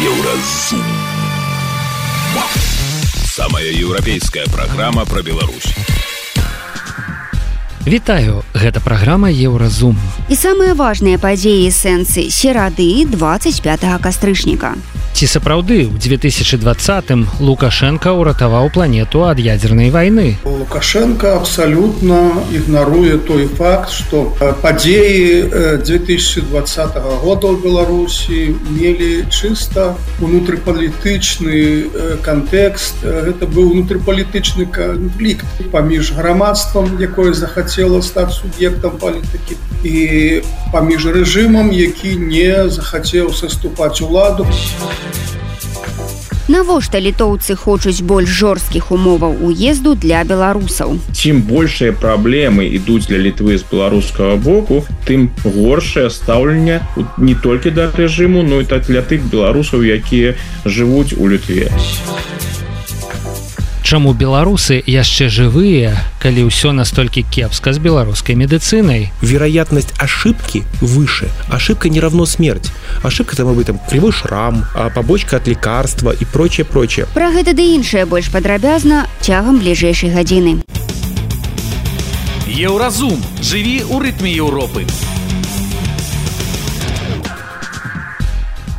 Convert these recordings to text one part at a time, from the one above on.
Еўразум. Самая еўрапейская праграма пра Беларусь. Вітаю, гэта праграма Еўразум. І самыя важныя падзеі сэнсы серады 25 кастрычніка. Ці сапраўды ў 2020 Лукашенко ўратаваў планету ад ядзернай вайны. Лукашенко абсалютна ігнаруе той факт, што падзеі 2020 года ў Беларусі мелі чыста унутрыпалітычны кантэкст. Гэта быў унутрыпалітычны канфлікт паміж грамадствам, якое захацела стаць суб'ектам палітыкі і паміж рэжымам, які не захацеў саступаць уладу. Навошта літоўцы хочуць больш жорсткіх умоваў уезду для беларусаў. Чым большыя праблемы ідуць для літвы з беларускага боку, тым горшае стаўленне не толькі да рэжыму, но і так для тых беларусаў, якія жывуць у лютве чаму беларусы яшчэ жывыя калі ўсё настолькі кепска з беларускай медыцынай? Вероятность ошибки выше. Ошибка не равно смерть. Ошибка там об этом кривой шрам а побочка от лекарства и прочее прочее. Про гэта ды іншае больш падрабязна цягам бліжэйшай гадзіны. Еўразум. Жыві ў рытме Еўропы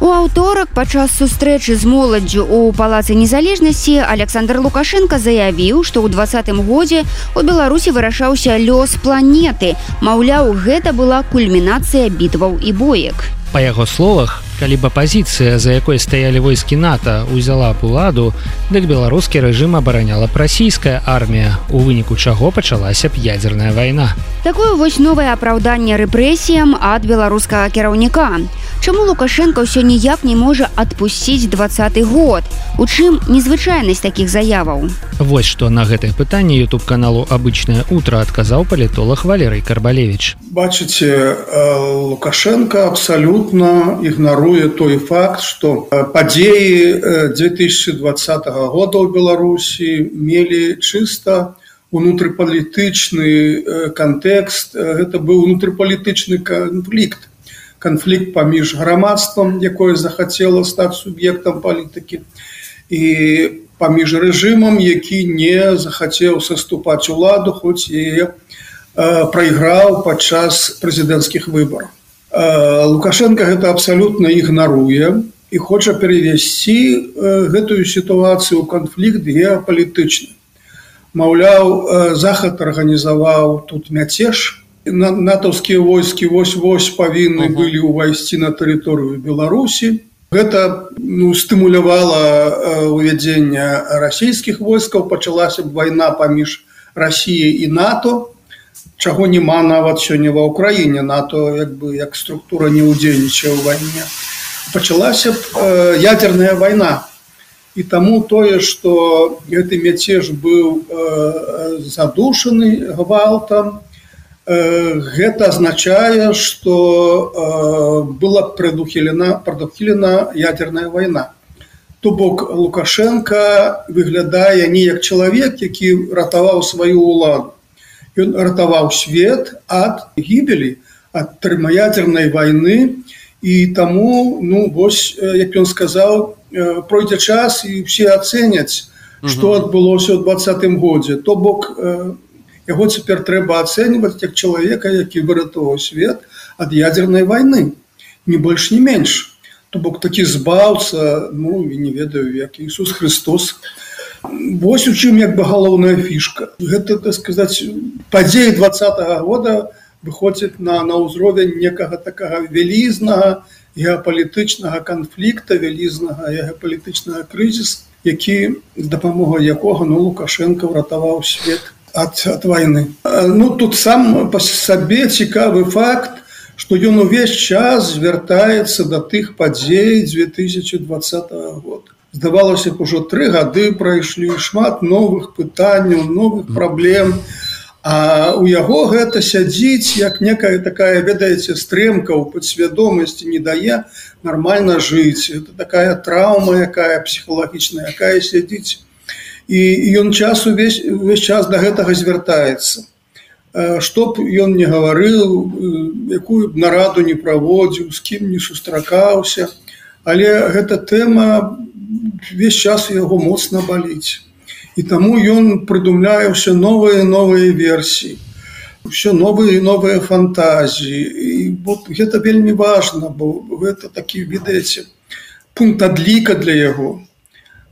у У аўторак падчас сустрэчы з моладдзю ў палацы незалежнасці Александр Лукашенко заявіў, што ў двадцатым годзе у Беларусі вырашаўся лёс планеты. Маўляў, гэта была кульмінацыя бітваў і боек. Па яго словах, калі б апазіцыя за якой стаялі войскі нато узяла б уладу дык беларускі рэжым абараняла расійская армія. У выніку чаго пачалася б ядзерная вайна. Такое вось новае апраўданне рэпрэсіям ад беларускага кіраўніка. Чаму лукашенко ўсё ніяк не можа адпусціць двадцаты год? У чым незвычайнасць такіх заяваў? Вось што на гэтае пытанне youtube каналу обычное утро адказаў палітолог валерый карбалевич бачыце лукашенко абсалютна ігнару ігнаруе той факт что падзеі 2020 года ў беларусі мелі чыста унутрыпалітычны кантэкст. Гэта быў унутрыпалітычны канфлікт. Канфлікт паміж грамадствам якое захацела стаць суб'ектам палітыкі і паміж рэжымам які не захацеў саступаць уладу хоць яе прайграў падчас прэзідэнцкіх выбораў лукашенко гэта абсалютна ігнаруе і хоча перевесці гэтую сітуацыю канфлікт геапалітычны. Маўляў захад арганізаваў тут мяцеж. На натаўскія войскі вось-вось павінны былі ўвайсці на тэрыторыю беларусі. Гэта ну стымулявала увядзення расійскіх войскаў. Пачалася б вайна паміж Росіяй і нато чаго няма нават сёння ва ўкраіне нато як бы як структура не ўдзельнічае ў вайне. Пачалася б э, ядерная вайна. І таму тое што гэты мяцеж быў э, задушаны гвалтам э, гэта азначае што э, была прадухілена прадухілена ядерная вайна. То бок лукашенко выглядае не як чалавек які ратаваў сваю ўладу ён ратаваў свет ад гібелі ад тэрмаядзернай войны і таму ну вось як ён сказаў пройдзе час і все ацэняць что адбылося ў двадцатым годзе. То бок яго цяпер трэба ацэньваць як чалавека які выратаваў свет ад ядерной войны не больш не менш. То бок такі збаўца ну не ведаю як Ісус Христос а Вось у чым як бы галоўная фішка. Гэта так сказаць падзеі два -го года выходзяць на, на ўзровень некага такага вялізнага геапалітычнага канфлікта, вялізнага геапалітычнага крызіс, які з дапамогай якога ну Лукашенко ўратаваў свет ад, ад вайны. Ну тут сам па сабе цікавы факт, што ён увесь час звяртаецца да тых падзей 2020 года здавалася б ужо тры гады прайшлі шмат новых пытанняў новых праблем а у яго гэта сядзіць як некая такая ведаеце стрэмка ў падсвядомасці не дае нормально жыць. Это такая траўма якая псіхалагічная якая сядзіць. І ён час увесь увесь час до гэтага звяртаецца. Чтоб ён не гаварыў якую б нараду не праводзіў з кім не сустракаўся але гэта тэма весь час яго моцна баліць. І таму ён прыдумляе ўсе новыя новыя версіі все новые новыя фантазіі. Вот гэта вельмі важно бо гэта такі відаеце пункт адліка для яго.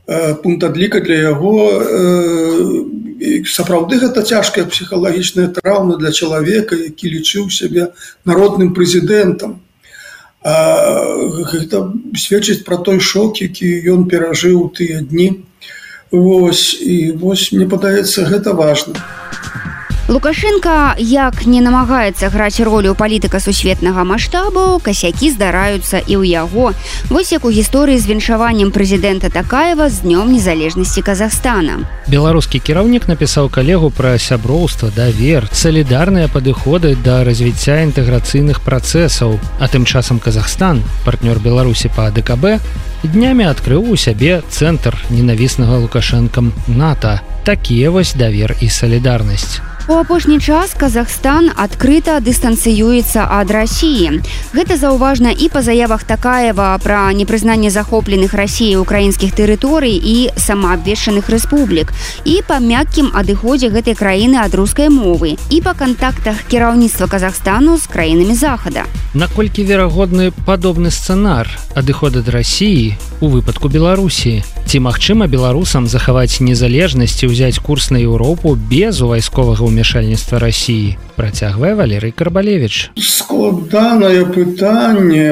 Э, пункт адліка для яго э, сапраўды гэта цяжкая псіхалагічная траўма для чалавека які лічыў сябе народным прэзідэнтам гэта сведчыць пра той шок які ён перажыў тыя дні Вось і вось мне падаецца гэта важно лукашенко як не намагаецца граць ролю палітыка сусветнага маштабу касякі здараюцца і ў яго. Вось як у гісторыі з віншаваннем прэзідэнта такаева з днём незалежнасці казахстана. Беларускі кіраўнік напісаў калегу пра сяброўства давер салідарныя падыходы да развіцця інтэграцыйных працэсаў. А тым часам Казахстан партнёр беларусі па ДКБ днямі адкрыў у сябе цэнтр ненавіснага лукашэнкам нато. Такія вось давер і салідарнасць У апошні час Казахстан адкрыта дыстанцыюецца ад рассіі. Гэта заўважна і па заявах такаева пра непрызнанне захопленых рассіі украінскіх тэрыторый і самаабвешчаных рэспублік і па мяккім адыходзе гэтай краіны ад рускай мовы і па кантактах кіраўніцтва Казахстану з краінамі захада. Наколькі верагодны падобны сцэнар адыход ад рассіі у выпадку Беларусі. Ці магчыма беларусам захаваць незалежнасць і ўзяць курс на Еўропу без у вайсковага ўмя ўмяшальніцтва рассіі працягвае валерый карбалевич складанае пытанне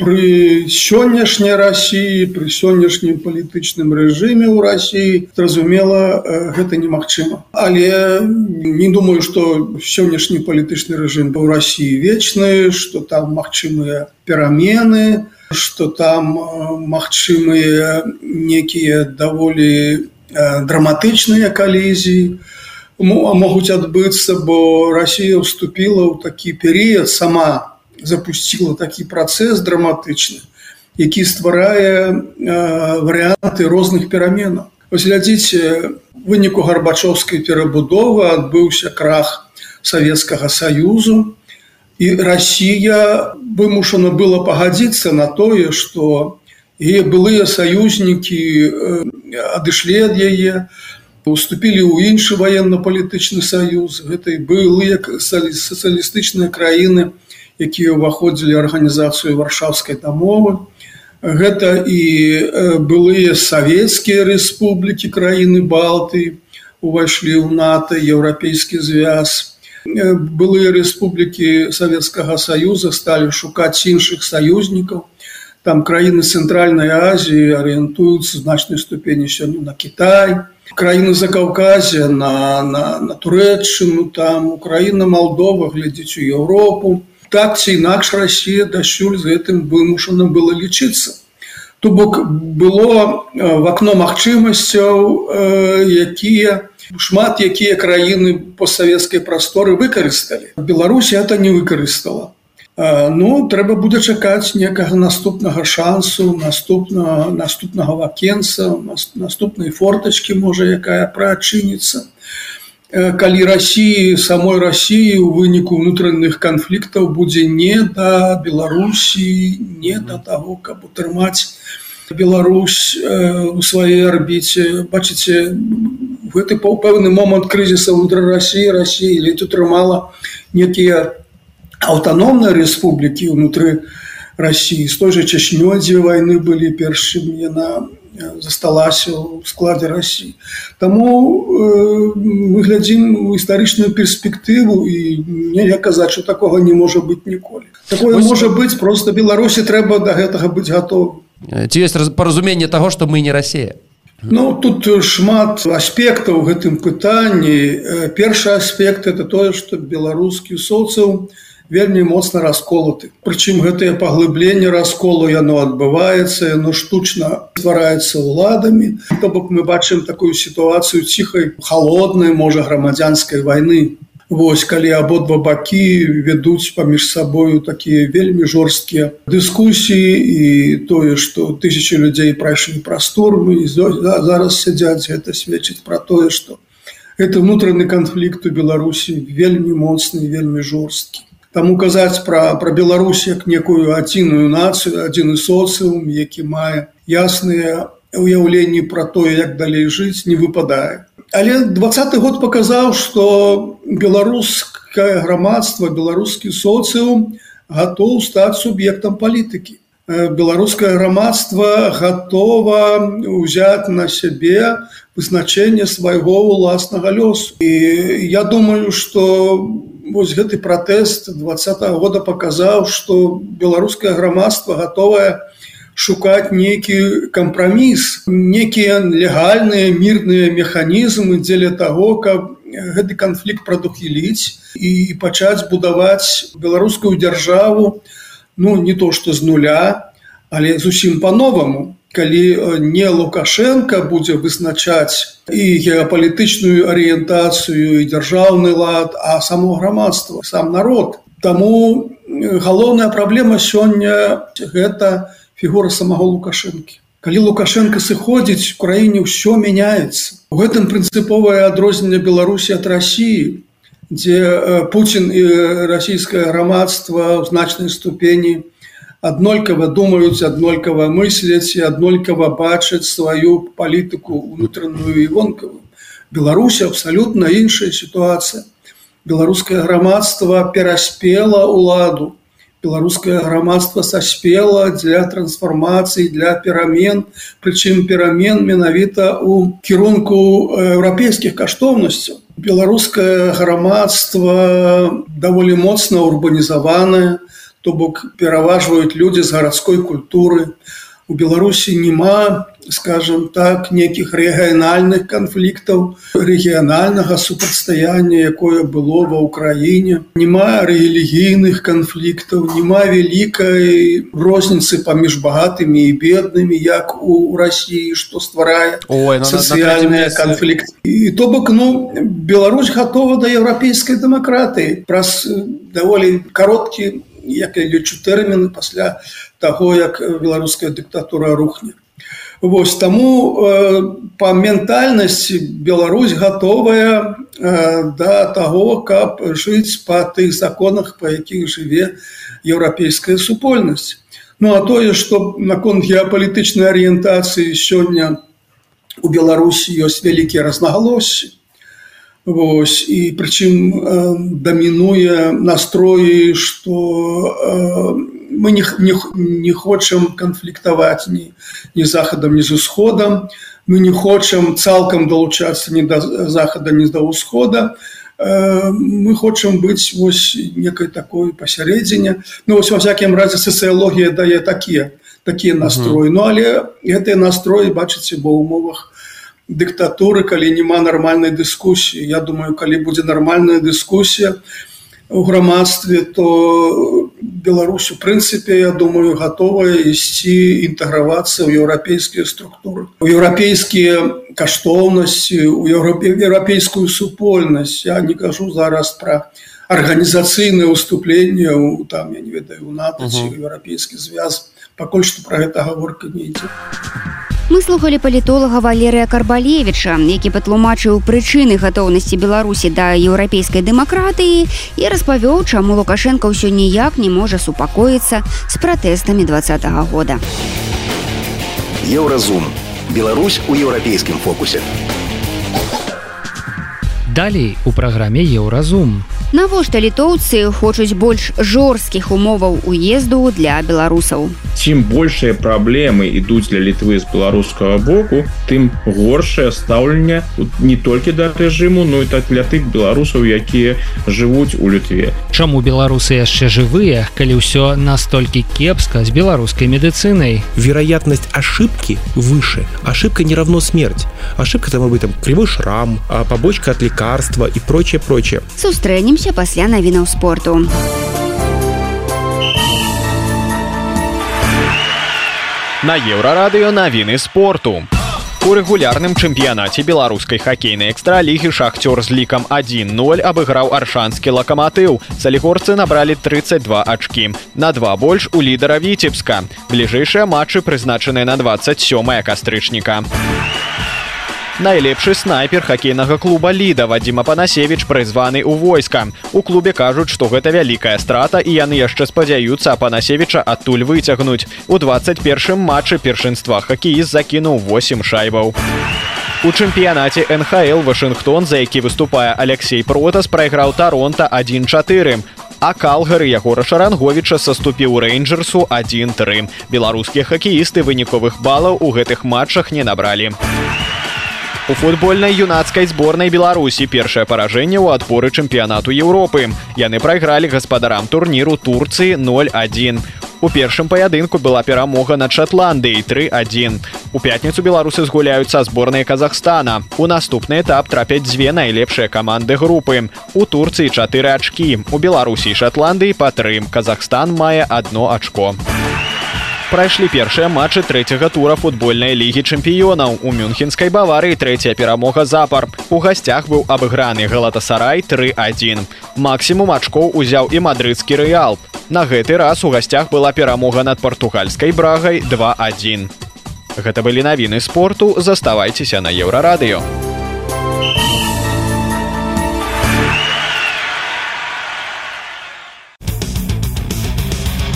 пры сённяшняй рассіі пры сённяшнім палітычным рэжыме ў рассіі зразумела гэта немагчыма. Але не думаю что сённяшні палітычны рэжым быў рассіі вечны что там магчымыя перамены что там магчымыя некія даволі драматычныя калізіі могуць адбыцца бо Росія вступила ў такі перыяд сама запустила такі працэс драматычны які стварае варыянты розных пераменаў глядзіце выніку гарбачоўскай перабудовы адбыўся крах Савецкага союзу і Росія вымушана было пагадзіцца на тое что е былыя саюзнікі адышлі ад яе уступілі ў іншы военно-палітычны саюз гэтай былы як сацыялістычныя краіны якія ўваходзілі арганізацыю варшаўскай дамовы. Гэта і былыя савецкія рэспублікі краіны балты увайшлі ў нато еўрапейскі звяз. Былыя рэспублікі савецкага саюза сталі шукаць іншых саюзнікаў. Там краіны цэнтральнай азіі арыентуюцца значнай ступені сёння на Кітай краіны закаўказя на, на, на турэчыну там украіна Малдова глядзіць у Еўропу. Так ці інакш Росія дасюль з гэтым вымушана было лічыцца. То бок было в акно магчымасцяў якія шмат якія краіны постсавецкай прасторы выкарысталі. Беларусі это не выкарыстала Ну трэба будзе чакаць некага наступнага шансу наступна наступнага вакенца наступнай фортачкі можа якая праадчыніцца калі Росіі самой Росіі у выніку ўнутраных канфліктаў будзе не да Беларусі не да таго каб утрымаць Беларусь у сваёй арбіце бачыце гэты пэўны момант крызіса ўнутра Росіі Росіі ледь утрымала некія аўтаномныя рэспублікі ўнутры Росіі з той жа чачнёй дзе вайны былі першым яна засталася ў складзе Росіі. Таму э, мы глядзім у гістарычную перспектыву і нельга казаць, што такога не можа быць ніколі. Такое Ось... можа быць просто Беларусі трэба да гэтага быць готов. Ці ёсць паразуменне таго, што мы не Росія. Ну тут шмат аспектаў у гэтым пытанні. Першы аспект это тое, што беларускі соцыў, вельмі моцна расколаты прычым гэтае паглыбленне расколу яно адбываецца яно штучна ствараецца ўладамі. То бок мы бачым такую сітуацыю ціхай холоднай можа грамадзянскай войны Вось калі абодва бакі вядуць паміж сабою такія вельмі жорсткія дыскусіі і тое што тысячи людзей прайшлі прастормы і зараз сядзяць гэта сведчыць пра тое што это унутраны канфлікт у беларусі вельмі моцны вельмі жорсткі Таму казаць пра, пра Беларусь як некую адзіную нацыю, адзіны соцыум, які мае ясныя уяўленні пра тое, як далей жыць не выпадае. Але двадцаты год паказаў, што беларускае грамадства, беларускі соцыум гатоў стаць суб'ектам палітыкі. Беларускае грамадства гатова ўзяць на сябе вызначэнне свайго ўласнага лёсу. І я думаю, што вось гэты пратэст два -го года паказаў што беларускае грамадства гатовае шукаць нейкі кампраміс некія легальныя мірныя механізмы дзеля таго каб гэты канфлікт прадухіліць і пачаць будаваць беларускую дзяржаву ну не то што з нуля але зусім по-новаму калі э, не лукашенко будзе вызначаць і геапалітычную арыентацыю і дзяржаўны лад а само грамадства сам народ. Таму галоўная праблема сёння гэта фігура самого лукашэнкі. Калі лукашенко сыходзіць у краіне ўсё мяняецца. У гэтым прынцыповае адрозненне беларусі ад россии дзе э, Путін і расійскае грамадства ў значнай ступені аднолькава думаюць аднолькава мысляць і аднолькава бачаць сваю палітыку унутраную і вонкавую беларусі абсалютна іншая сітуацыя. Беларускае грамадства пераспела ўладу. Беларускае грамадства саспела для трансфармацыі для перамен прычым перамен менавіта у кірунку еўрапейскіх каштоўнасцяў. Беларускае грамадства даволі моцна урбанізаванае то бок пераважваюць людзі з гарадской культуры. У Беларусі няма, скажем так, нейкіх рэгіянальных канфліктаў, рэгіянальнага супрацьстаяння, якое было ва ўкраіне. Нема рэлігійных канфліктаў, няма вялікай розніцы паміж багатымі і беднымі, як у Росіі, што стварае ну, сацыяльныя канфлікты. І то бок ну, Беларусь гатова да еўрапейскай дэмакратыі праз даволі кароткі як я лічу тэрміны пасля таго як беларуская дыктатура рухне. Вось таму э, па ментальнасці Беларусь гатовая э, да таго каб жыць па тых законах па якіх жыве еўрапейская супольнасць. Ну а тое што наконт геапалітычнай арыентацыі сёння у Беларусі ёсць вялікія разнагалоссі Вось, і прычым э, дамінуе настроі, што э, мы не, не, не хочам канфліктаваць ні, ні захадам, ні з усходам. Мы не хочам цалкам далучацца ні да захада, ні да ўсхода. Э, мы хочам быць вось некай такой пасярэдзіне. Ну вось ва всякім разе сацыялогія дае такія такія настроі. Ну але гэтыя настроі бачыце ва умовах, дыктатуры калі няма нармальнай дыскусіі. Я думаю калі будзе нармальная дыскусія у грамадстве то Беларусь у прынцыпе я думаю гатовая ісці інтэгравацца ў еўрапейскія структуры. У еўрапейскія каштоўнасці у еўрапейскую супольнасць. Я не кажу зараз пра арганізацыйнае ўступленне у там я не ведаю у нато еўрапейскі звяз. Пакуль што пра гэта гаворка не ідзе Мы слухали палітолага Валерыя Карбалевіча, які патлумачыў прычыны гатоўнасці Беларусі да еўрапейскай дэмакратыі і распавёў, чаму Лукашенко ўсё ніяк не можа супакоіцца з пратэстамі два -го года. Еўразум. Беларусь у еўрапейскім фокусе. Далей у праграме Еўразум. Навошта літоўцы хочуць больш жорсткіх умоваў уезду для беларусаў? Чым большыя праблемы ідуць для літвы з беларускага боку тым горшае стаўленне не толькі да рэжыму но і так для тых беларусаў якія жывуць у лютве Чаму беларусы яшчэ жывыя калі ўсё настолькі кепска з беларускай медыцынай? Вероятность ошибки выше. Ошибка не равно смерть. Ошибка там об этом кривой шрам а побочка от лекарства и прочее прочее сустрэнемся пасля навінаў спорту На еўрарадыё навіны спорту. У рэгулярным чэмпіянаце беларускай хакейнай экстралігі шахцёр з лікам 1-0 абыграў аршанскі лакаматыў. Салігорцы набралі 32 ачкі. На два больш у лідара віцебска. Бліжэйшыя матчы прызначаныя на 27 кастрычніка. Найлепшы снайпер хакейнага клуба ліда Вадзіма Панасевіч прызваны ў войска. У клубе кажуць, што гэта вялікая страта і яны яшчэ спадзяюцца Панасевіча адтуль выцягнуць. У 21 матчы першынства хакеіст закінуў 8 шайбаў. У чэмпіянаце НХл Вашынгтон, за які выступае Алексей Протас прайграў Таронта 1-4. А калгары Ягора Шаранговіча саступіў рэйнджерсу 1-3. Беларускія хакеісты выніковых балаў у гэтых матчах не набралі. У футбольнай юнацкай зборнай Беларусі першае паражэнне ў адпоры чэмпіянату Еўропы. Яны прайгралі гаспадарам турніру Турцыі 0-1. У першым паядынку была перамога над Шатландыяй 3-1. У пятніцу беларусы згуляюцца зборнай Казахстана. У наступны этап трапяць дзве найлепшыя каманды групы. У Турцыі чатыры ачкі. У Беларусі і Шатландыі патрым. Казахстан мае одно ачко прайшлі першыя матчы трэцяга тура футбольнай лігі чэмпіёнаў. У мюнхенскай баварыі трэцяя перамога запар. У гасцях быў абыграны галатасарай 31 максімум ачкоў узяў і мадрыцкі рэал. На гэты раз у гасцях была перамога над партугальскай брагай 21 гэта былі навіны спорту. Заставайцеся на еўрарадыё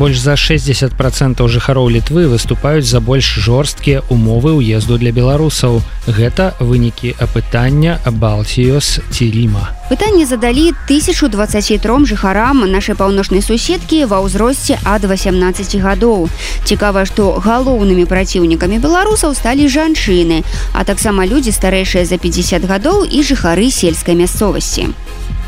Больш за 60 процентаў жыхароў літвы выступаюць за больш жорсткія умовы ўезду для беларусаў. Гэта вынікі апытання Балтіёс Ціріма. Пытанне задалі 1023 жыхарам нашай паўночнай суседкі ва ўзросце ад 18 гадоў. Цікава, што галоўнымі праціўнікамі беларусаў сталі жанчыны, а таксама людзі старэйшыя за 50 гадоў і жыхары сельскай мясцовасці.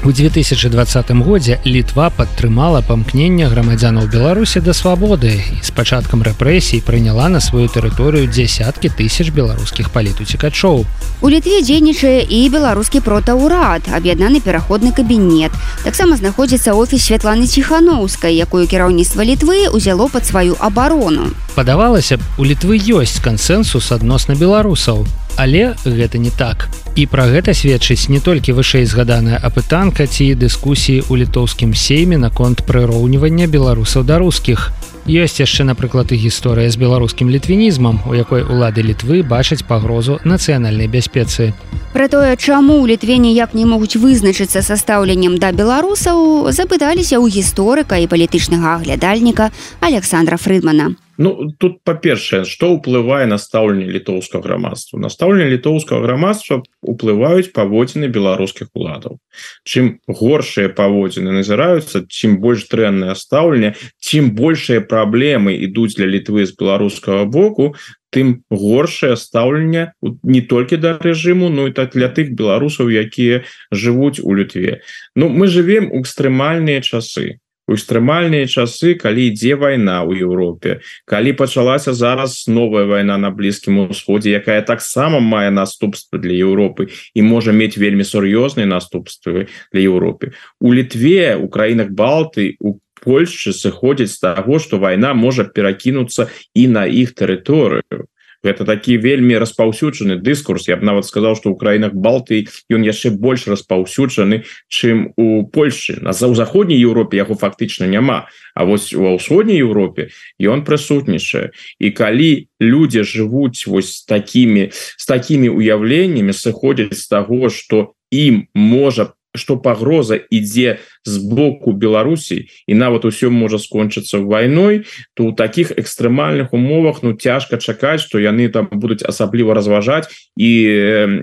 У 2020 годзе літва падтрымала памкнення грамадзянаў беларусі да свабоды і з пачаткам рэпрэсій прыняла на сваю тэрыторыю дзясяткі тысяч беларускіх палітуцікачоў. У літве дзейнічае і беларускі протаўрад аб'яднаны пераходны кабінет. Таксама знаходзіцца офіс святланы ціхановскай якую кіраўніцтва літвы узяло под сваю абарону. Падавалася б у літвы ёсць кансенсус адносна беларусаў але гэта не так. І пра гэта сведчыць не толькі вышэй згаданая апытанка ці дыскусіі ў літоўскім сейме наконт прыроўнівання беларусаў да рускіх. Ёсць яшчэ напрыклад і гісторыя з беларускім літвінізмам у якой улады літвы бачаць пагрозу нацыянальнай бяспецы. Пра тое чаму ў літве ніяк не могуць вызначыцца са стаўленнем да беларусаў запыталіся ў гісторыка і палітычнага аглядальніка александра фрыдмана Ну тут па-першае што ўплывае на стаўленне літоўскага грамадства? Настаўленне літоўскага грамадства уплываюць паводзіны беларускіх уладаў. Чым горшыя паводзіны назіраюцца чым больш дрэннае стаўленне чым большыя праблемы ідуць для літвы з беларускага боку тым горшае стаўленне не толькі да рэжыму Ну і так для тых беларусаў якія жывуць у лютве Ну мы живвем у экстрэмальныя часы экстрэмальныя часы калі ідзе вайна ў Еўропе калі пачалася зараз новая вайна на блізкім усходзе якая таксама мае наступствы для Еўропы і можа мець вельмі сур'ёзныя наступствы для Еўропы. У літве у краінах балты у Польшчы сыходзіць з таго што вайна можа перакінуцца і на іх тэрыторыю гэта такі вельмі распаўсюджаны дыскурс я б нават сказаў что ў краінах балты ён яшчэ больш распаўсюджаны чым у Польшчы на за ў заходняй Еўропе яго фактычна няма А вось у ўсходняй Еўропе ён прысутнічае і калі людзі жывуць вось такімі з такімі уяўленнямі сыходзяць з таго что ім можа что пагроза ідзе з боку Беларусі і нават усё можа скончыцца вайной то у таких экстрэмальных умовах ну цяжка чакаць что яны там будуць асабліва разважаць і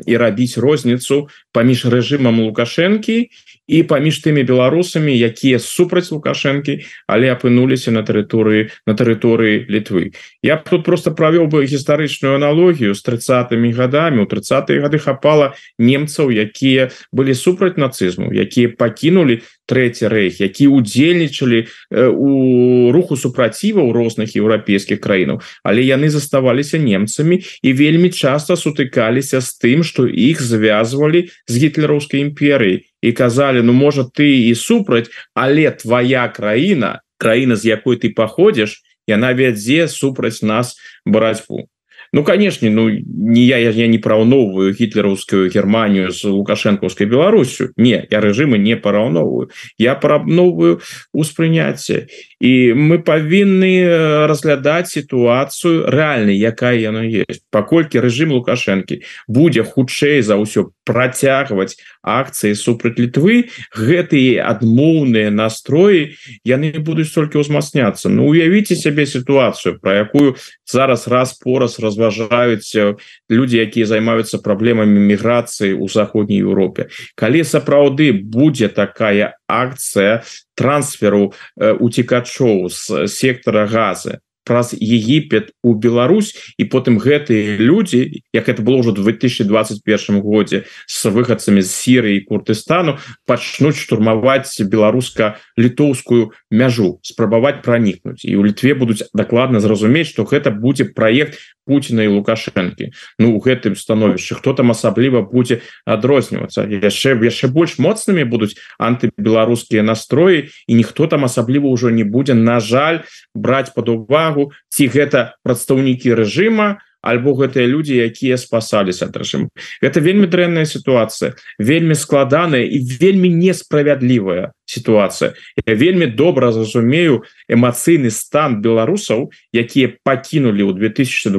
і рабіць розніцу паміж рэжымам лукашэнкі і паміж тымі беларусамі якія супраць лукашэнкі але апынуліся на тэрыторыі на тэрыторыі літвы. Я б тут просто правёў бы гістарычную аналогію з тридцатымі годамі у 30 гады хапала немцаў якія былі супраць нацызму якія пакінулі трэці рэйх які удзельнічалі у руху супраціваў розных еўрапейскіх краінаў. Але яны заставаліся немцамі і вельмі часто сутыкаліся з тым что іх звязвалі з гітлераўскай імперыяй і казалі ну можа ты і супраць але твоя краіна краіна з якой ты паходзіш яна вядзе супраць нас барацьбу Ну конечно ну не я я не параўновую гітлераўскую Германію з лукашэнкаўскай Беларусю не я рэжымы не параўновую я параўновую успрыняцце і мы павінны разглядаць сітуацыю рэальна якая яно есть. Паколькі рэжым лукашэнкі будзе хутчэй за ўсё працягваць акцыі супраць літвы гэтые адмоўныя настроі яны будуць толькі ўзмацняцца. Ну уявіце сябе сітуацыю про якую зараз раз пораз разважаюць люди якія займаюцца праблемамі міграцыі у заходняй Еўропе калі сапраўды будзе такая акцыя трансферу уцікачоў з сектора газы праз Егіпет у Беларусь і потым гэтыя людзі як это было ўжо 2021 годзе с выхадцамі з Сірыі Куртыстану пачнуць штурмаваць беларуска-літоўскую мяжу спрабаваць пранікнуць. І у літве будуць дакладна зразумець што гэта будзе праект Путина і лукашэнкі. Ну у гэтым становішчы хто там асабліва будзе адрознівацца. Яшчэ яшчэ больш моцнымі будуць антыбеларускія настроі і ніхто там асабліва ўжо не будзе на жаль браць под увагу ці гэта прадстаўнікі рэжыма альбо гэтыя людзі якія спасаліся ад рэжым это вельмі дрэнная сітуацыя вельмі складаная і вельмі несправядлівая сітуацыя. Я вельмі добра зразумею эмацыйны стан беларусаў якія пакінулі ў 2020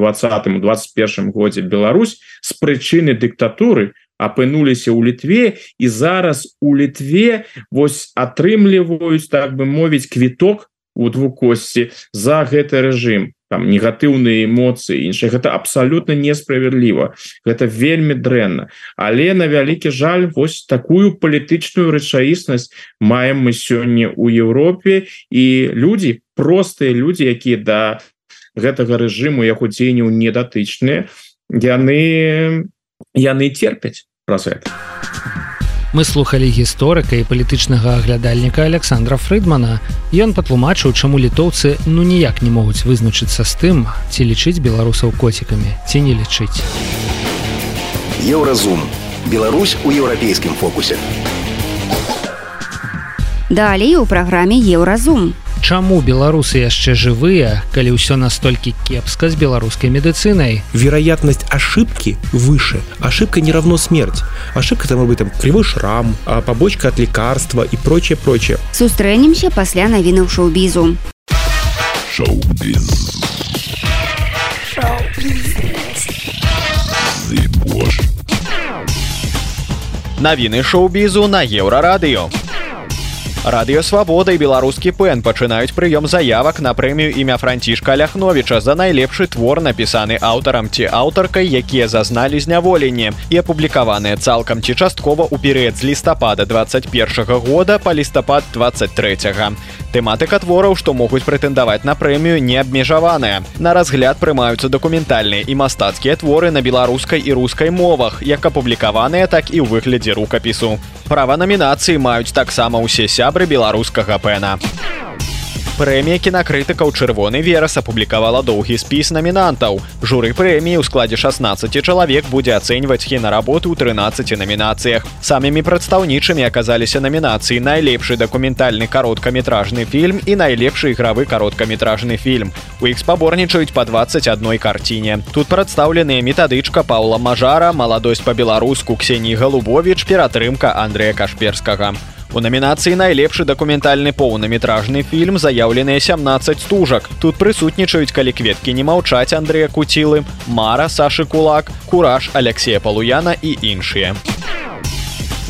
21 годзе Беларусь з прычыны дыктатуры апынуліся ў літве і зараз у літве вось атрымліваюць так бы мовіць квіток у двукосці за гэты рэжым. Там негатыўныя эмоцыі іншых гэта абсалютна несправядліва. Гэта вельмі дрэнна. Але на вялікі жаль вось такую палітычную рэчаіснасць маем мы сёння у Еўропе. І людзі простыя людзі якія да гэтага рэжыму яго дзеянняў недатычныя яны яны терпяць праз это Мы слухали гісторыка і палітычнага аглядальніка Александра Фрыдмана. Ён патлумачыў, чаму літоўцы ну ніяк не могуць вызначыцца з тым, ці лічыць беларусаў коцікамі, ці не лічыць. Еўразум. Беларусь у еўрапейскім фокусе. Далей у праграме Еўразум. Чаму беларусы яшчэ жывыя, калі ўсё настолькі кепска з беларускай медыцынай? Вероятность ошибки выше. Ошибка не равно смерть. Ошибка там быть там кривой шрам, а побочка от лекарства и прочее, прочее. Сустрэнемся пасля навінаў шоу-бізу. Шоу-біз. Навіны шоу-бізу на еўрарадыё. Радыёвабода і беларускі пэн пачынаюць прыём заявак на прэмію імя францішка ляхновіча за найлепшы твор напісаны аўтарам ці аўтаркай якія зазналі зняволенне і апублікаваныя цалкам ці часткова ў перыяд з лістапада 21 года па лістапад 23 -го. Тэматыка твораў што могуць прэтэндаваць на прэмію не абмежаваная на разгляд прымаюцца дакументальныя і мастацкія творы на беларускай і рускай мовах як апублікаваныя так і ў выглядзе рукапісу права намінацыі маюць таксама ўсе сябры беларускага пэна. Прэмія кінакрытыка ў чырвоны верас апублікавала доўгі спіс намінантаў. Журы прэміі ў складзе 16 чалавек будзе ацэньваць кінаработы ў 13 намінацыях. Самымі прадстаўнічымі аказаліся намінацыі найлепшы дакументальны кароткаметражны фільм і найлепшы ігравы кароткаметражны фільм. У іх спаборнічаюць па 21 карціне. Тут прадстаўленыя метадычка Паўла Мажара, маладосць па-беларуску Ксеній Галубович, ператрымка Андрэя Кашперскага. У намінацыі найлепшы дакументальны поўнаметражны фільм заяўленыя 17 стужак. Тут прысутнічаюць калі кветкі не маўчаць Андрэя Куцілы, Мара, Сашы Кулак, Кураж, Алексея Палуяна і іншыя.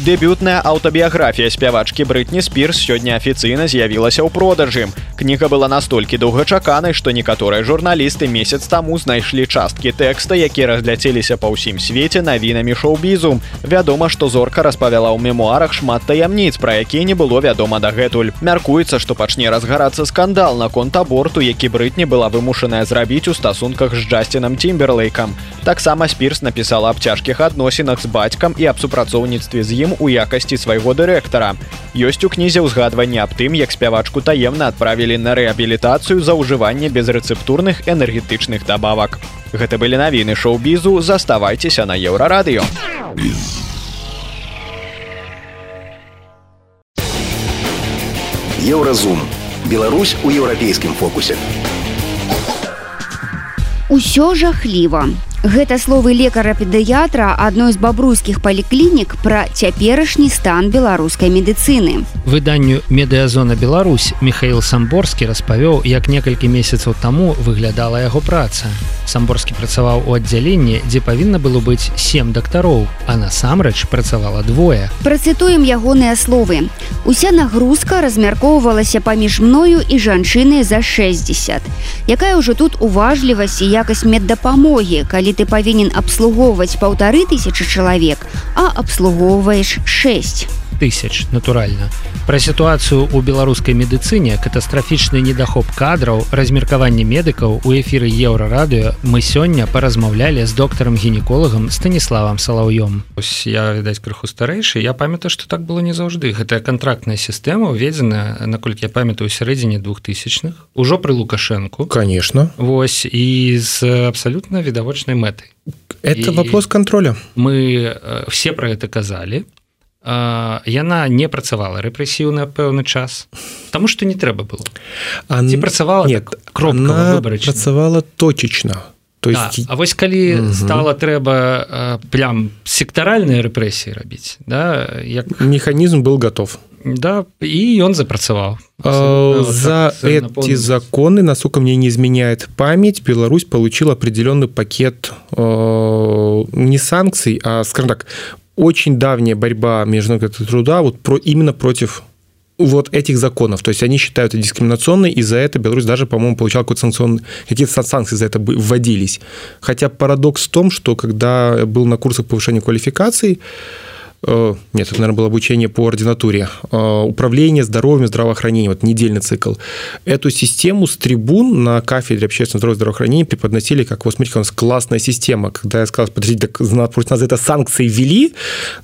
Дэбютная аўтабіяграфія спявачкі брытні спірс сёння афіцыйна з'явілася ў продажы. Кніга была настолькі доўгачаканай, што некаторыя журналісты месяц таму знайшлі часткі тэкста, якія разляцеліся па ўсім свеце навінамі шоу-бізу. Вядома, што зорка распавяла ў мемуарах шмат таямніц, пра якія не было вядома дагэтуль. Мяркуецца, што пачне разгарацца скандал наконт аборту, які брытні была вымушаная зрабіць у стасунках з джасцінам цімберлейкам. Таксама спірс напісала аб цяжкіх адносінах з бацькам і аб супрацоўніцтве з ім ім у якасці свайго дырэктара. Ёсць у кнізе ўзгадванне аб тым, як спявачку таемна адправілі на рэабілітацыю за ўжыванне безрэцэптурных энергетычных дабавак. Гэта былі навіны шоу-бізу, заставайцеся на еўрарадыё. Еўразум. Беларусь у еўрапейскім фокусе. Усё жахліва. Гэта словы лекара-педыятра адной з бабруйскіх паліклінік пра цяперашні стан беларускай медыцыны. Выданню медыазона Беларусь Михаил Самборскі распавёў, як некалькі месяцаў таму выглядала яго праца. Самборскі працаваў у аддзяленні, дзе павінна было быць сем дактароў, а насамрэч працавала двое. Працытуем ягоныя словы. Уся нагрузка размяркоўвалася паміж мною і жанчынай за 60. Якая ўжо тут уважлівасць і якасць меддапамогі, калі калі ты павінен абслугоўваць паўтары тысячи чалавек а абслугоўваеш 6 тысяч натуральна пра сітуацыю у беларускай медыцыне катастрафічны недахоп кадраў размеркаванне медыкаў у эфіры еўрарадыё мы сёння паразмаўлялі з доктарам гінеколагам станіславам салаўём ось я відаць крыху старэйшы. Я памятаю что так было не заўжды. Гэтая контрактная сістэма уведзена наколькі я памятаю сярэдзіне двухтысячных ужо пры лукашэнку. Конечно. Вось і з абсалютна відавочнай мэтай это і вопрос контроля. мы все про это казалі яна не працавала рэпрэсіўна пэўны час Таму што не трэба было. А не працавала нет так, кропка працавала точечна то есть да. А вось калі угу. стала трэба прям сектаральныя рэпрэсіі рабіць да як механізм был готов да і ён запрацаваў за так, эти законы насколько мне не изменяет память Беларусь получил определенный пакет э, не санкций а скажем так очень давняя борьба международного труда вот про именно против вот этих законов. То есть они считают это дискриминационной, и за это Беларусь даже, по-моему, получал какие-то санкционные, какие-то санкции за это вводились. Хотя парадокс в том, что когда был на курсах повышения квалификации, Э, нет, это, наверное, было обучение по ординатуре, э, управление здоровьем, здравоохранением, вот недельный цикл. Эту систему с трибун на кафедре общественного здоровья и здравоохранения преподносили как, вот смотрите, у нас классная система. Когда я сказал, подождите, так против нас это санкции ввели,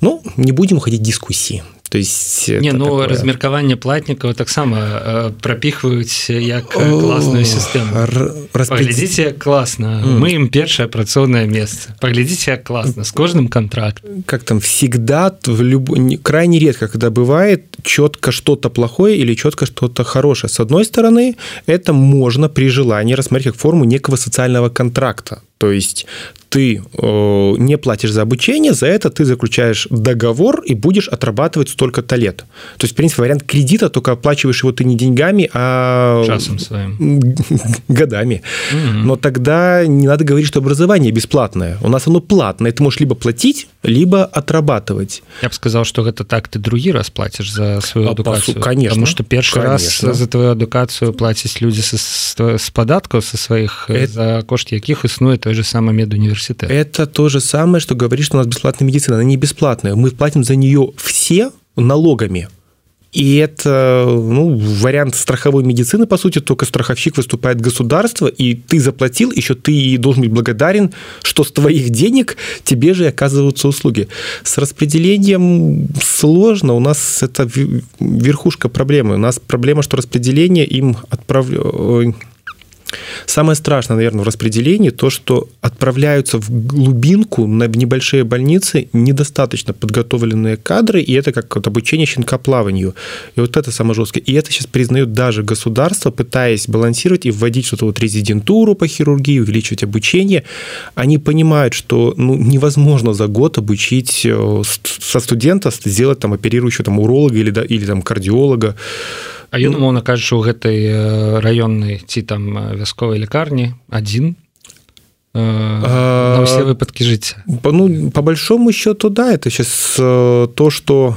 ну, не будем уходить в дискуссии. То есть не ну такое... размеркаванне платнікаў таксама э, прапіхваюць як класную сістэму распглядзіце класна mm. мы ім першае працоўнае месца паглядзіце класна с кожным контракт как там всегда в люб крайне редко когда бывает четко что-то плохое или четко что-то хорошее. С одной стороны это можно при желании рассмотреть как форму некого социального контракта то есть ты э, не платишь за обучение, за это ты заключаешь договор и будешь отрабатывать столько-то лет. То есть, в принципе, вариант кредита, только оплачиваешь его ты не деньгами, а Часом своим. годами. Угу. Но тогда не надо говорить, что образование бесплатное. У нас оно платное. Ты можешь либо платить, либо отрабатывать. Я бы сказал, что это так ты другие раз платишь за свою адукацию. Конечно. Потому что первый раз за твою адукацию платят люди с, с податков со своих, это... за кошт яких існуе той же самый медуниверситет. Это то же самое, что говорит, что у нас бесплатная медицина. Она не бесплатная. Мы платим за нее все налогами. И это ну, вариант страховой медицины, по сути, только страховщик выступает государство, и ты заплатил, еще ты должен быть благодарен, что с твоих денег тебе же оказываются услуги. С распределением сложно, у нас это верхушка проблемы. У нас проблема, что распределение им отправляют Самое страшное, наверное, в распределении то, что отправляются в глубинку на небольшие больницы недостаточно подготовленные кадры, и это как вот обучение щенка плаванию. И вот это самое жесткое. И это сейчас признает даже государство, пытаясь балансировать и вводить что-то вот резидентуру по хирургии, увеличивать обучение. Они понимают, что ну, невозможно за год обучить э, со студента сделать там оперирующего там уролога или, да, или там кардиолога. А ён умоўна кажучы у гэтай раённай ці там вясковай лікарні адзін на все выпадки жить. ну по большому счету да это сейчас э, то что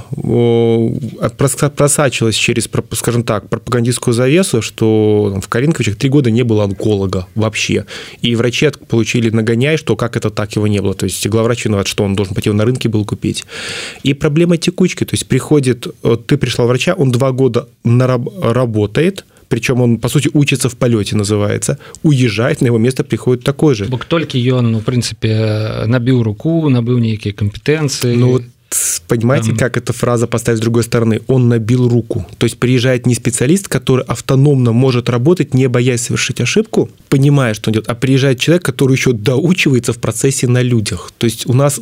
просачивалось через скажем так пропагандистскую завесу что в каринковичах три года не было онколога вообще. И врачи получили нагоняй что как это так его не было. То есть главврач виноват что он должен пойти на рынке был купить. И проблема текучки. То есть приходит ты пришла врача он два года работает причем он по сути учится в полете называется уезжает на его место приходит такой же бок только ён ну, в принципе набіў руку набыў нейкія компетенции ну вот понимаете, как эта фраза поставить с другой стороны? Он набил руку. То есть приезжает не специалист, который автономно может работать, не боясь совершить ошибку, понимая, что он делает, а приезжает человек, который еще доучивается в процессе на людях. То есть у нас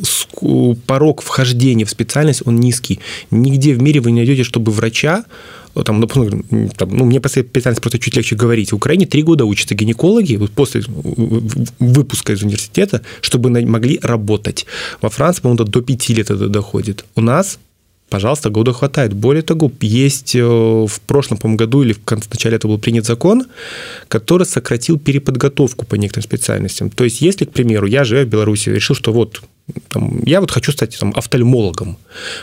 порог вхождения в специальность, он низкий. Нигде в мире вы не найдете, чтобы врача там, ну, там, ну, мне специально просто чуть легче говорить. В Украине три года учатся гинекологи вот после выпуска из университета, чтобы могли работать. Во Франции, по-моему, до пяти лет это доходит. У нас пожалуйста, года хватает. Более того, есть э, в прошлом по году или в начале это был принят закон, который сократил переподготовку по некоторым специальностям. То есть, если, к примеру, я, живя в Беларуси, решил, что вот там, я вот хочу стать там, офтальмологом.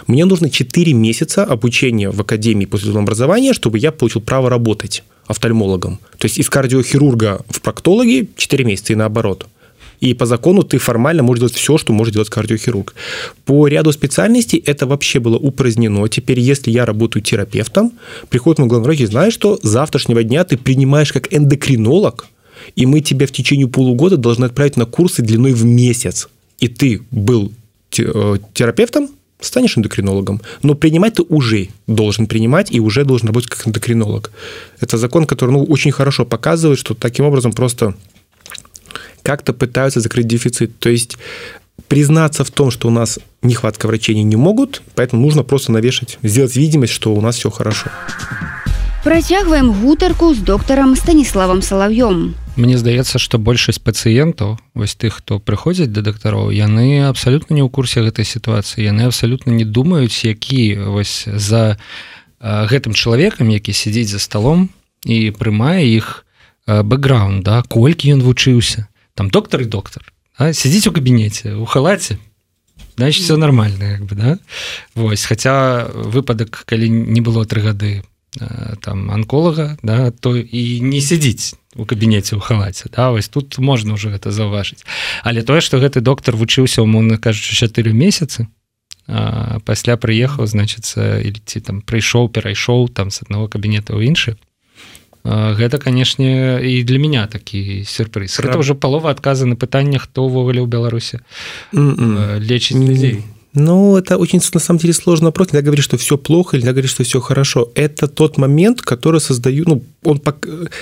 Мне нужно 4 месяца обучения в Академии после образования, чтобы я получил право работать офтальмологом. То есть из кардиохирурга в проктологи 4 месяца и наоборот и по закону ты формально можешь делать все, что может делать кардиохирург. По ряду специальностей это вообще было упразднено. Теперь, если я работаю терапевтом, приходит мой главный врач и знает, что с завтрашнего дня ты принимаешь как эндокринолог, и мы тебя в течение полугода должны отправить на курсы длиной в месяц. И ты был э, терапевтом, станешь эндокринологом, но принимать ты уже должен принимать и уже должен работать как эндокринолог. Это закон, который ну, очень хорошо показывает, что таким образом просто как-то пытаются закрыть дефицит. То есть признаться в том, что у нас нехватка врачей не могут, поэтому нужно просто навешать, сделать видимость, что у нас все хорошо. Працягваем гутарку з доктарам станіславам салавём. Мне здаецца, што большасць пацыентаў вось тых, хто прыходзяць да дактароў, яны абсалютна не ў курсе гэтай сітуацыі. яны абсалютна не думаюць, які вось за гэтым чалавекам, які сядзіць за сталом і прымае іх бэкграунд, да, колькі ён вучыўся там доктор и доктор а? сидите у кабинете у халате значит все нормально как бы да Вось хотя выпадок калі не было три гады там онколога да то і не сядзіць у кабінеце у халаце да вось тут можна уже гэта заўважыць. Але тое что гэты доктор вучыўся умоўно кажучы чатыры месяцы пасля прыехаў значыцца или ці там прыйшоў перайшоў там с аднаго кабінета ў іншы. Гэта канешне і для меня такі сюрприз Прав... это уже палова адказа на пытанне хто ўвогуле ў беларусе лечыць людзей Ну, это очень, на самом деле, сложно вопрос. Нельзя говорить, что все плохо, нельзя говорить, что все хорошо. Это тот момент, который создаю, ну, он,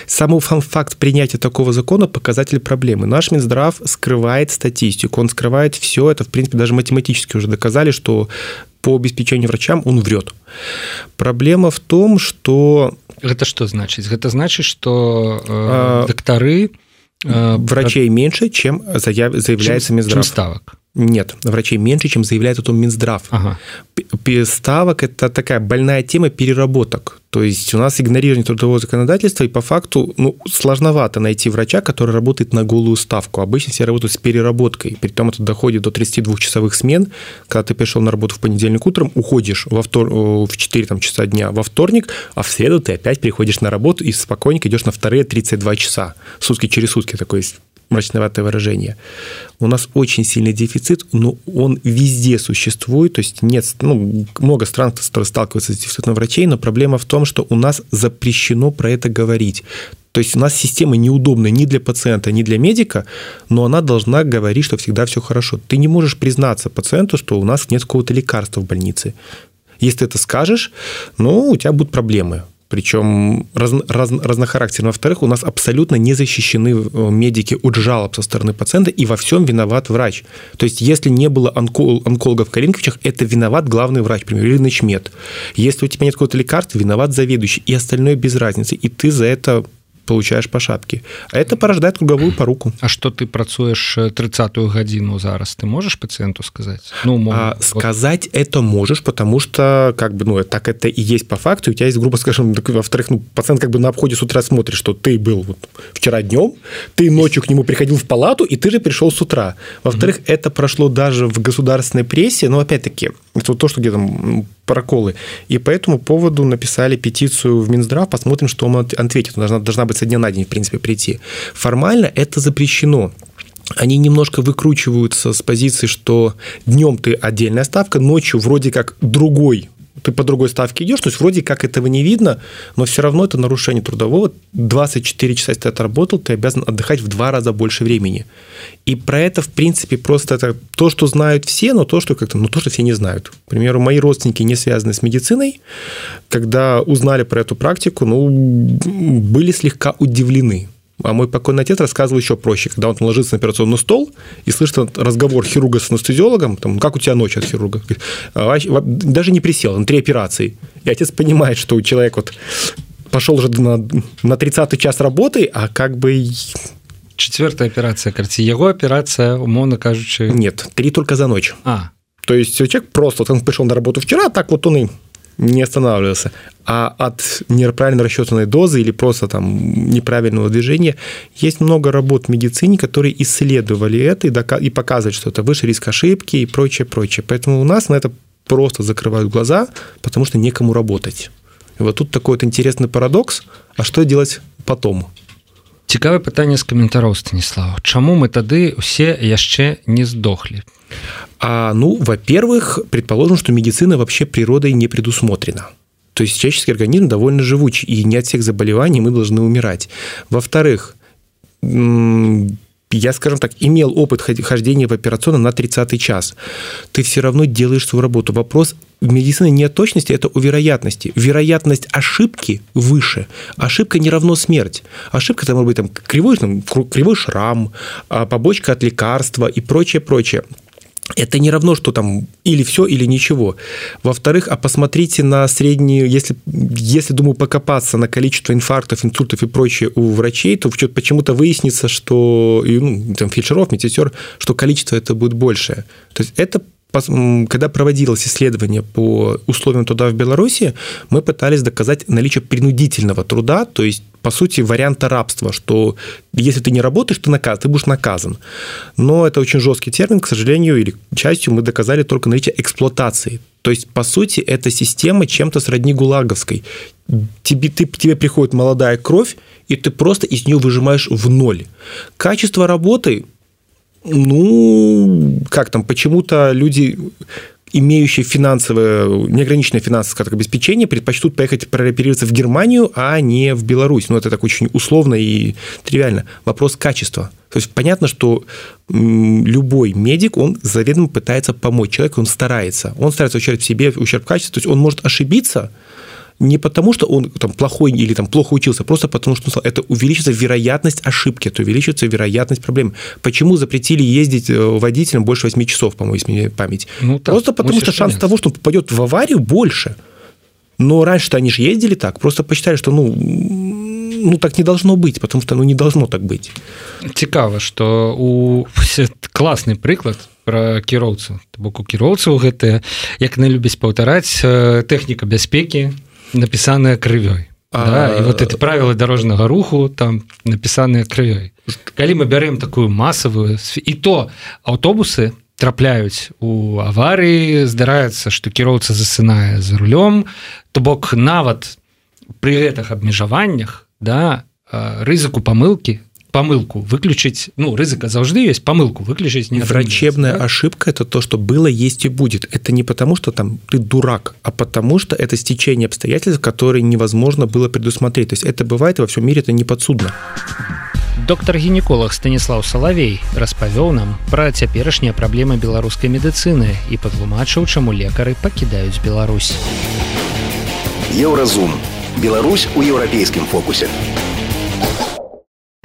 самый факт принятия такого закона – показатель проблемы. Наш Минздрав скрывает статистику, он скрывает все это, в принципе, даже математически уже доказали, что по обеспечению врачам он врет. Проблема в том, что гэта что значыць гэта значыць что э, дактары э, врачей меньше чем заяв заявляется Минздрав ставок нет врачей меньше чем заявляет о том Минздрав. Ага. ставок это такая больная тема переработок. То есть у нас игнорирование трудового законодательства и по факту ну, сложновато найти врача который работает на голую ставку. Обычно все работают с переработкой. При том это доходит до 32 часовых смен. Когда ты пришел на работу в понедельник утром уходишь во втор в 4 там часа дня во вторник а в среду ты опять приходишь на работу и спокойненько идешь на вторые 32 часа. Сутки через сутки такой есть мрачноватое выражение. У нас очень сильный дефицит, но он везде существует, то есть нет, ну, много стран сталкиваются с дефицитом врачей, но проблема в том, что у нас запрещено про это говорить. То есть у нас система неудобная ни для пациента, ни для медика, но она должна говорить, что всегда все хорошо. Ты не можешь признаться пациенту, что у нас нет какого-то лекарства в больнице. Если ты это скажешь, ну, у тебя будут проблемы причем раз, раз, разнохарактерно. Во-вторых, у нас абсолютно не защищены э, медики от жалоб со стороны пациента, и во всем виноват врач. То есть, если не было онкол, онкологов в Калинковичах, это виноват главный врач, например, или начмед. Если у тебя нет какого-то лекарства, виноват заведующий, и остальное без разницы. И ты за это получаешь по шапке. А это порождает круговую поруку. А что ты працуешь 30-ю гадзіну зараз? Ты можешь пациенту сказать? Ну мол, а, вот... сказать это можешь потому что как бы ну так это и есть по факту. У тебя есть грубо скажем во-вторых ну, пациент как бы на обходе с утра смотрит что ты был вот вчера днем ты ночью к нему приходил в палату и ты же пришел с утра. Во-вторых mm-hmm. это прошло даже в государственной прессе но опять-таки это то что где там проколы. И по этому поводу написали петицию в Минздрав, посмотрим, что он ответит. Должна, должна быть со дня на день, в принципе, прийти. Формально это запрещено они немножко выкручиваются с позиции, что днем ты отдельная ставка, ночью вроде как другой ты по другой ставке идешь, то есть вроде как этого не видно, но все равно это нарушение трудового. 24 часа, если ты отработал, ты обязан отдыхать в два раза больше времени. И про это, в принципе, просто это то, что знают все, но то, что как-то, ну, то, что все не знают. К примеру, мои родственники, не связанные с медициной, когда узнали про эту практику, ну, были слегка удивлены А мой покойный отец рассказывал еще проще, когда он ложится на операционный стол и слышит разговор хирурга с анестезиологом, там, как у тебя ночь от хирурга, «А, даже не присел, на три операции. И отец понимает, что у человека вот пошел уже на, на 30 час работы, а как бы четвертая операция карці его операция умовно кажучи нет три только за ночь. А. То есть человек просто вот он пришел на работу вчера так вот он и не останавливался а от неправильно расчетанной дозы или просто там неправильного движения есть много работ в медицине которые исследовали это и, дока- и показывают что это выше риск ошибки и прочее прочее. Поэтому у нас на это просто закрывают глаза потому что некому работать. И вот тут такой вот интересный парадокс а что делать потом? Цікавае пытанне з каментароў станіслава. Чаму мы тады усе яшчэ не здохлі а ну во-первых предположим что медицина вообще природой не предусмотрена то есть человеческий организм довольно живучий и не от всех заболеваний мы должны умирать во-вторых я, скажем так, имел опыт хождения в операционном на 30 час, ты все равно делаешь свою работу. Вопрос медицины не о точности, это о вероятности. Вероятность ошибки выше. Ошибка не равно смерть. Ошибка, это может быть там, кривой, там, кривой шрам, а, побочка от лекарства и прочее, прочее это не равно, что там или все, или ничего. Во-вторых, а посмотрите на среднюю, если, если, думаю, покопаться на количество инфарктов, инсультов и прочее у врачей, то почему-то выяснится, что ну, там, фельдшеров, медсестер, что количество это будет большее. То есть это когда проводилось исследование по условиям труда в Беларуси, мы пытались доказать наличие принудительного труда, то есть по сути, варианта рабства, что если ты не работаешь, ты, наказ, ты будешь наказан. Но это очень жесткий термин, к сожалению, или частью мы доказали только наличие эксплуатации. То есть, по сути, эта система чем-то сродни гулаговской. Тебе, ты, тебе приходит молодая кровь, и ты просто из нее выжимаешь в ноль. Качество работы ну, как там, почему-то люди имеющие финансовое, неограниченное финансовое обеспечение, предпочтут поехать прооперироваться в Германию, а не в Беларусь. Ну, это так очень условно и тривиально. Вопрос качества. То есть понятно, что любой медик, он заведомо пытается помочь человеку, он старается. Он старается ущерб себе, ущерб качеству. То есть он может ошибиться, не потому, что он там плохой или там плохо учился, просто потому, что это увеличится вероятность ошибки, это увеличится вероятность проблем. Почему запретили ездить э, водителям больше 8 часов, по-моему, если мне память? Ну, так, просто потому, что шанс того, что он попадет в аварию, больше. Но раньше-то они же ездили так, просто посчитали, что ну, ну так не должно быть, потому что ну не должно так быть. Цікава, что у классный прыклад про кіроўцу бок у кіроўцаў гэта як не любіць паўтараць э, тэхніка бяспекі напісаная крывёй да? і вот это правілы дорожнага руху там напісаныя крывёй калі мы бярем такую масавую і то аўтобусы трапляюць у аварыі здараецца што кіроўца засынае за рулём то бок нават пры гэтых абмежаваннях да рызыку памылкі помылку выключить ну рызыка заўжды есть помылку выключить не врачебная да? ошибка это то что было есть и будет это не потому что там ты дурак а потому что это стечение обстоятельств которые невозможно было предусмотреть то есть это бывает во всем мире это не подсудно доктор гінеколог станіслав салавей распавёў нам пра цяперашнія праблемы беларускай медыцыны і патлумачыў чаму лекары пакідаюць Беларусь еўразум Беларусь у еўрапейскім фокусе у